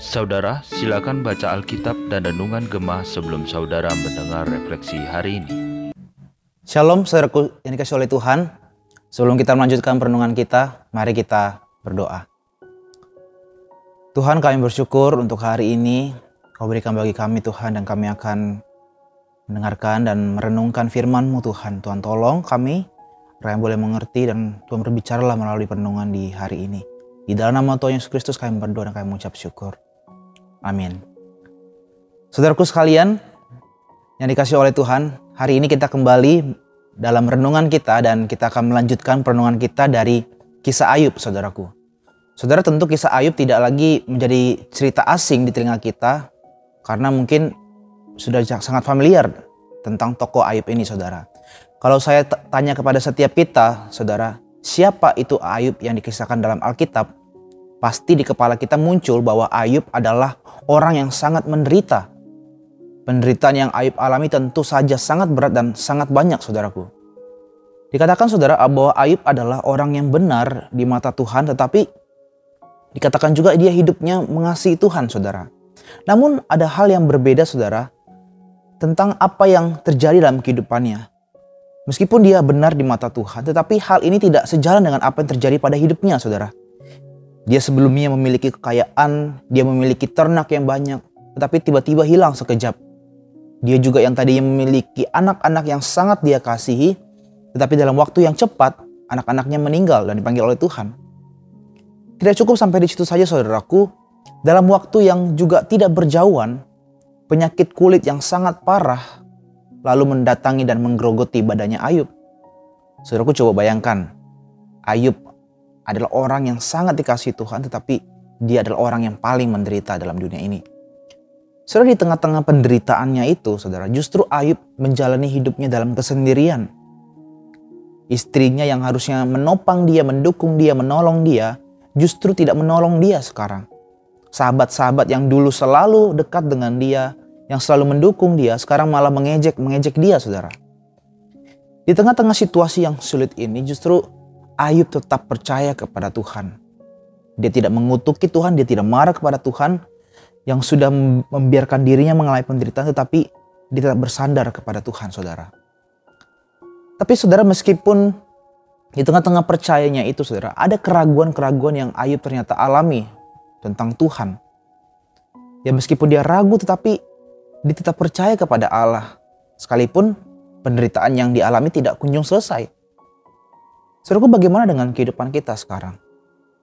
Saudara, silakan baca Alkitab dan Renungan Gemah sebelum saudara mendengar refleksi hari ini. Shalom saudaraku yang dikasih oleh Tuhan. Sebelum kita melanjutkan perenungan kita, mari kita berdoa. Tuhan kami bersyukur untuk hari ini Kau berikan bagi kami Tuhan dan kami akan mendengarkan dan merenungkan firman-Mu Tuhan. Tuhan tolong kami, supaya boleh mengerti dan Tuhan berbicaralah melalui perenungan di hari ini. Di dalam nama Tuhan Yesus Kristus kami berdoa dan kami mengucap syukur. Amin. Saudaraku sekalian yang dikasih oleh Tuhan, hari ini kita kembali dalam renungan kita dan kita akan melanjutkan perenungan kita dari kisah Ayub, saudaraku. Saudara tentu kisah Ayub tidak lagi menjadi cerita asing di telinga kita karena mungkin sudah sangat familiar tentang tokoh Ayub ini, saudara. Kalau saya tanya kepada setiap kita, saudara, siapa itu Ayub yang dikisahkan dalam Alkitab? Pasti di kepala kita muncul bahwa Ayub adalah orang yang sangat menderita Penderitaan yang Ayub alami tentu saja sangat berat dan sangat banyak saudaraku. Dikatakan saudara bahwa Ayub adalah orang yang benar di mata Tuhan tetapi dikatakan juga dia hidupnya mengasihi Tuhan saudara. Namun ada hal yang berbeda saudara tentang apa yang terjadi dalam kehidupannya. Meskipun dia benar di mata Tuhan tetapi hal ini tidak sejalan dengan apa yang terjadi pada hidupnya saudara. Dia sebelumnya memiliki kekayaan, dia memiliki ternak yang banyak, tetapi tiba-tiba hilang sekejap dia juga yang tadinya memiliki anak-anak yang sangat dia kasihi, tetapi dalam waktu yang cepat anak-anaknya meninggal dan dipanggil oleh Tuhan. Tidak cukup sampai di situ saja saudaraku, dalam waktu yang juga tidak berjauhan, penyakit kulit yang sangat parah lalu mendatangi dan menggerogoti badannya Ayub. Saudaraku coba bayangkan, Ayub adalah orang yang sangat dikasih Tuhan tetapi dia adalah orang yang paling menderita dalam dunia ini. Saudara di tengah-tengah penderitaannya itu, saudara, justru Ayub menjalani hidupnya dalam kesendirian. Istrinya yang harusnya menopang dia, mendukung dia, menolong dia, justru tidak menolong dia sekarang. Sahabat-sahabat yang dulu selalu dekat dengan dia, yang selalu mendukung dia, sekarang malah mengejek, mengejek dia, saudara. Di tengah-tengah situasi yang sulit ini, justru Ayub tetap percaya kepada Tuhan. Dia tidak mengutuki Tuhan, dia tidak marah kepada Tuhan, yang sudah membiarkan dirinya mengalami penderitaan tetapi dia tetap bersandar kepada Tuhan saudara. Tapi saudara meskipun di tengah-tengah percayanya itu saudara ada keraguan-keraguan yang Ayub ternyata alami tentang Tuhan. Ya meskipun dia ragu tetapi dia tetap percaya kepada Allah. Sekalipun penderitaan yang dialami tidak kunjung selesai. Saudaraku bagaimana dengan kehidupan kita sekarang?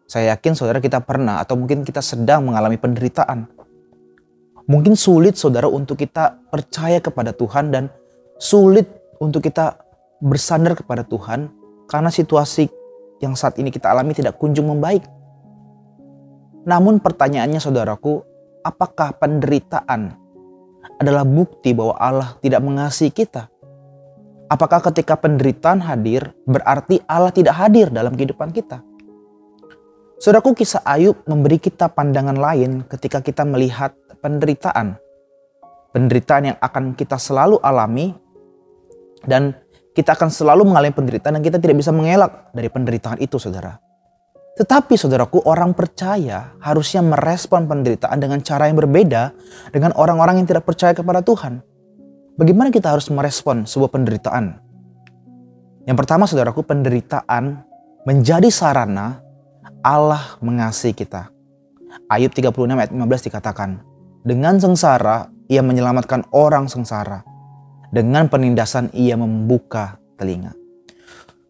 Saya yakin saudara kita pernah atau mungkin kita sedang mengalami penderitaan. Mungkin sulit saudara untuk kita percaya kepada Tuhan dan sulit untuk kita bersandar kepada Tuhan karena situasi yang saat ini kita alami tidak kunjung membaik. Namun pertanyaannya saudaraku, apakah penderitaan adalah bukti bahwa Allah tidak mengasihi kita? Apakah ketika penderitaan hadir berarti Allah tidak hadir dalam kehidupan kita? Saudaraku kisah Ayub memberi kita pandangan lain ketika kita melihat penderitaan. Penderitaan yang akan kita selalu alami dan kita akan selalu mengalami penderitaan dan kita tidak bisa mengelak dari penderitaan itu saudara. Tetapi saudaraku orang percaya harusnya merespon penderitaan dengan cara yang berbeda dengan orang-orang yang tidak percaya kepada Tuhan. Bagaimana kita harus merespon sebuah penderitaan? Yang pertama saudaraku penderitaan menjadi sarana Allah mengasihi kita. Ayub 36 ayat 15 dikatakan, dengan sengsara, ia menyelamatkan orang sengsara. Dengan penindasan, ia membuka telinga.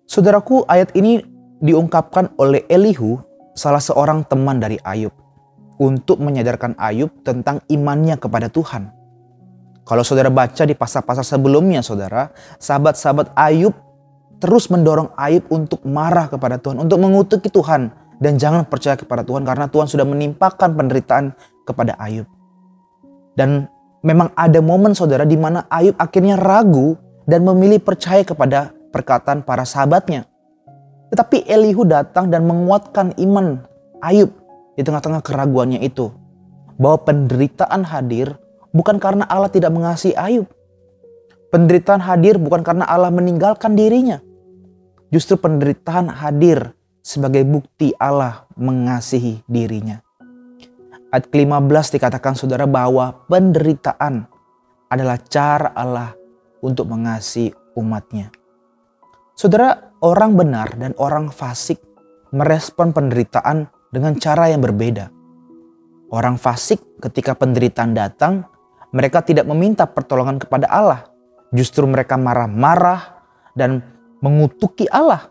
Saudaraku, ayat ini diungkapkan oleh Elihu, salah seorang teman dari Ayub, untuk menyadarkan Ayub tentang imannya kepada Tuhan. Kalau saudara baca di pasal-pasal sebelumnya, saudara, sahabat-sahabat Ayub terus mendorong Ayub untuk marah kepada Tuhan, untuk mengutuki Tuhan, dan jangan percaya kepada Tuhan karena Tuhan sudah menimpakan penderitaan kepada Ayub. Dan memang ada momen saudara di mana Ayub akhirnya ragu dan memilih percaya kepada perkataan para sahabatnya. Tetapi Elihu datang dan menguatkan iman Ayub di tengah-tengah keraguannya itu. Bahwa penderitaan hadir bukan karena Allah tidak mengasihi Ayub. Penderitaan hadir bukan karena Allah meninggalkan dirinya. Justru penderitaan hadir sebagai bukti Allah mengasihi dirinya. Ayat ke-15 dikatakan saudara bahwa penderitaan adalah cara Allah untuk mengasihi umatnya. Saudara, orang benar dan orang fasik merespon penderitaan dengan cara yang berbeda. Orang fasik ketika penderitaan datang, mereka tidak meminta pertolongan kepada Allah. Justru mereka marah-marah dan mengutuki Allah.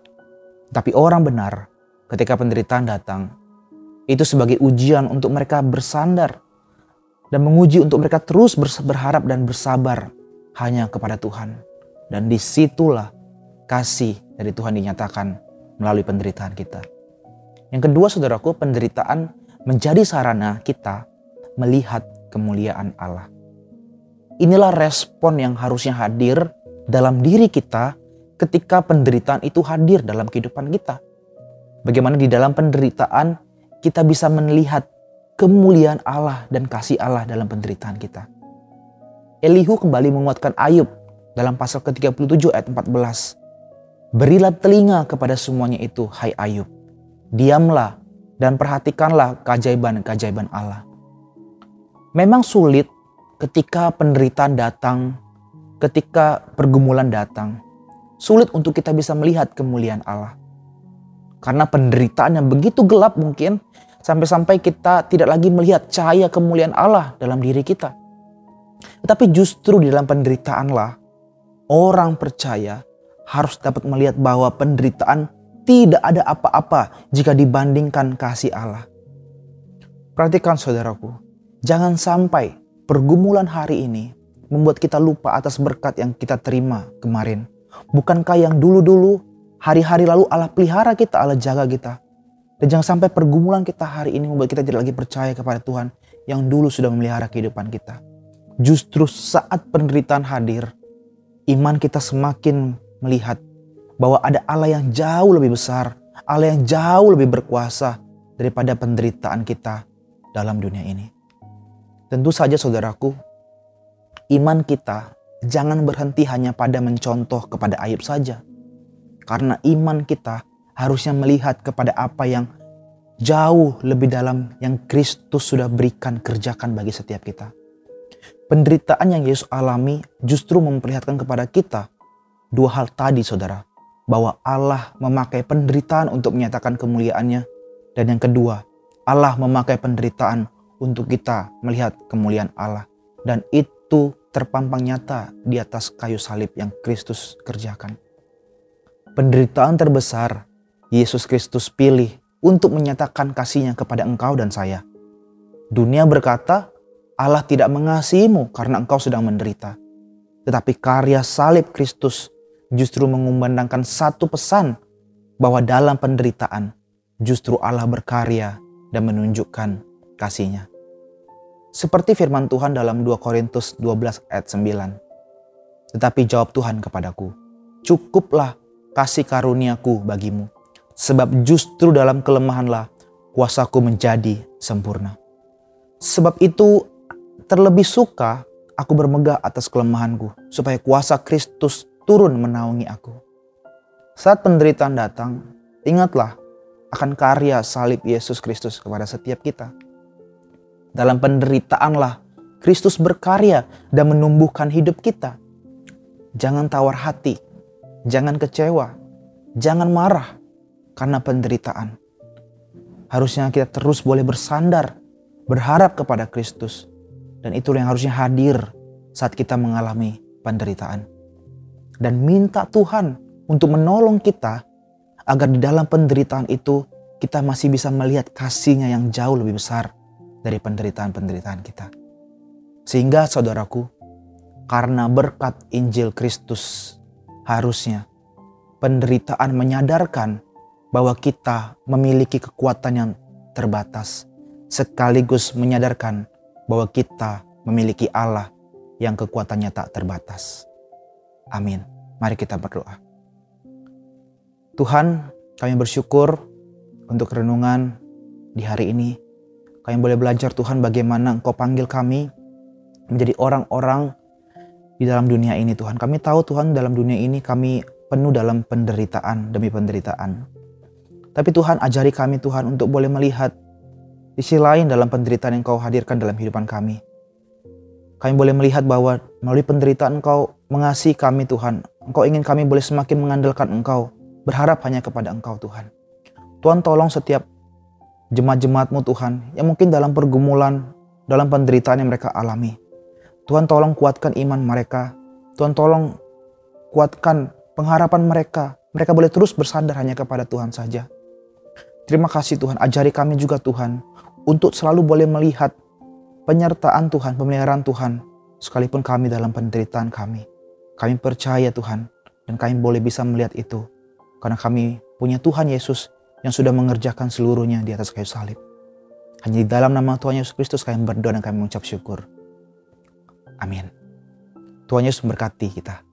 Tapi orang benar ketika penderitaan datang, itu sebagai ujian untuk mereka bersandar dan menguji untuk mereka terus berharap dan bersabar hanya kepada Tuhan. Dan di situlah kasih dari Tuhan dinyatakan melalui penderitaan kita. Yang kedua saudaraku, penderitaan menjadi sarana kita melihat kemuliaan Allah. Inilah respon yang harusnya hadir dalam diri kita ketika penderitaan itu hadir dalam kehidupan kita. Bagaimana di dalam penderitaan kita bisa melihat kemuliaan Allah dan kasih Allah dalam penderitaan kita. Elihu kembali menguatkan Ayub dalam pasal ke-37 ayat 14. Berilah telinga kepada semuanya itu, hai Ayub. Diamlah dan perhatikanlah keajaiban-keajaiban Allah. Memang sulit ketika penderitaan datang, ketika pergumulan datang, sulit untuk kita bisa melihat kemuliaan Allah. Karena penderitaan yang begitu gelap mungkin sampai-sampai kita tidak lagi melihat cahaya kemuliaan Allah dalam diri kita. Tetapi justru di dalam penderitaanlah orang percaya harus dapat melihat bahwa penderitaan tidak ada apa-apa jika dibandingkan kasih Allah. Perhatikan saudaraku, jangan sampai pergumulan hari ini membuat kita lupa atas berkat yang kita terima kemarin. Bukankah yang dulu-dulu hari-hari lalu Allah pelihara kita, Allah jaga kita. Dan jangan sampai pergumulan kita hari ini membuat kita tidak lagi percaya kepada Tuhan yang dulu sudah memelihara kehidupan kita. Justru saat penderitaan hadir, iman kita semakin melihat bahwa ada Allah yang jauh lebih besar, Allah yang jauh lebih berkuasa daripada penderitaan kita dalam dunia ini. Tentu saja saudaraku, iman kita jangan berhenti hanya pada mencontoh kepada Ayub saja. Karena iman kita harusnya melihat kepada apa yang jauh lebih dalam yang Kristus sudah berikan kerjakan bagi setiap kita. Penderitaan yang Yesus alami justru memperlihatkan kepada kita dua hal tadi saudara bahwa Allah memakai penderitaan untuk menyatakan kemuliaannya. Dan yang kedua, Allah memakai penderitaan untuk kita melihat kemuliaan Allah. Dan itu terpampang nyata di atas kayu salib yang Kristus kerjakan. Penderitaan terbesar Yesus Kristus pilih untuk menyatakan kasihnya kepada engkau dan saya. Dunia berkata, Allah tidak mengasihimu karena engkau sedang menderita. Tetapi karya salib Kristus justru mengumandangkan satu pesan bahwa dalam penderitaan justru Allah berkarya dan menunjukkan kasihnya. Seperti firman Tuhan dalam 2 Korintus 12 ayat 9. Tetapi jawab Tuhan kepadaku, cukuplah kasih karuniaku bagimu, sebab justru dalam kelemahanlah kuasaku menjadi sempurna. Sebab itu terlebih suka aku bermegah atas kelemahanku, supaya kuasa Kristus turun menaungi aku. Saat penderitaan datang, ingatlah akan karya salib Yesus Kristus kepada setiap kita. Dalam penderitaanlah Kristus berkarya dan menumbuhkan hidup kita. Jangan tawar hati, jangan kecewa, jangan marah karena penderitaan. Harusnya kita terus boleh bersandar, berharap kepada Kristus. Dan itu yang harusnya hadir saat kita mengalami penderitaan dan minta Tuhan untuk menolong kita agar di dalam penderitaan itu kita masih bisa melihat kasihnya yang jauh lebih besar dari penderitaan-penderitaan kita. Sehingga saudaraku, karena berkat Injil Kristus harusnya penderitaan menyadarkan bahwa kita memiliki kekuatan yang terbatas sekaligus menyadarkan bahwa kita memiliki Allah yang kekuatannya tak terbatas. Amin. Mari kita berdoa. Tuhan, kami bersyukur untuk renungan di hari ini. Kami boleh belajar Tuhan bagaimana Engkau panggil kami menjadi orang-orang di dalam dunia ini Tuhan. Kami tahu Tuhan dalam dunia ini kami penuh dalam penderitaan demi penderitaan. Tapi Tuhan ajari kami Tuhan untuk boleh melihat sisi lain dalam penderitaan yang Engkau hadirkan dalam kehidupan kami. Kami boleh melihat bahwa melalui penderitaan Engkau mengasihi kami Tuhan. Engkau ingin kami boleh semakin mengandalkan Engkau, berharap hanya kepada Engkau Tuhan. Tuhan tolong setiap jemaat-jemaatmu Tuhan yang mungkin dalam pergumulan, dalam penderitaan yang mereka alami. Tuhan tolong kuatkan iman mereka. Tuhan tolong kuatkan pengharapan mereka. Mereka boleh terus bersandar hanya kepada Tuhan saja. Terima kasih Tuhan, ajari kami juga Tuhan untuk selalu boleh melihat penyertaan Tuhan, pemeliharaan Tuhan, sekalipun kami dalam penderitaan kami. Kami percaya Tuhan, dan kami boleh bisa melihat itu. Karena kami punya Tuhan Yesus yang sudah mengerjakan seluruhnya di atas kayu salib. Hanya di dalam nama Tuhan Yesus Kristus kami berdoa dan kami mengucap syukur. Amin. Tuhan Yesus memberkati kita.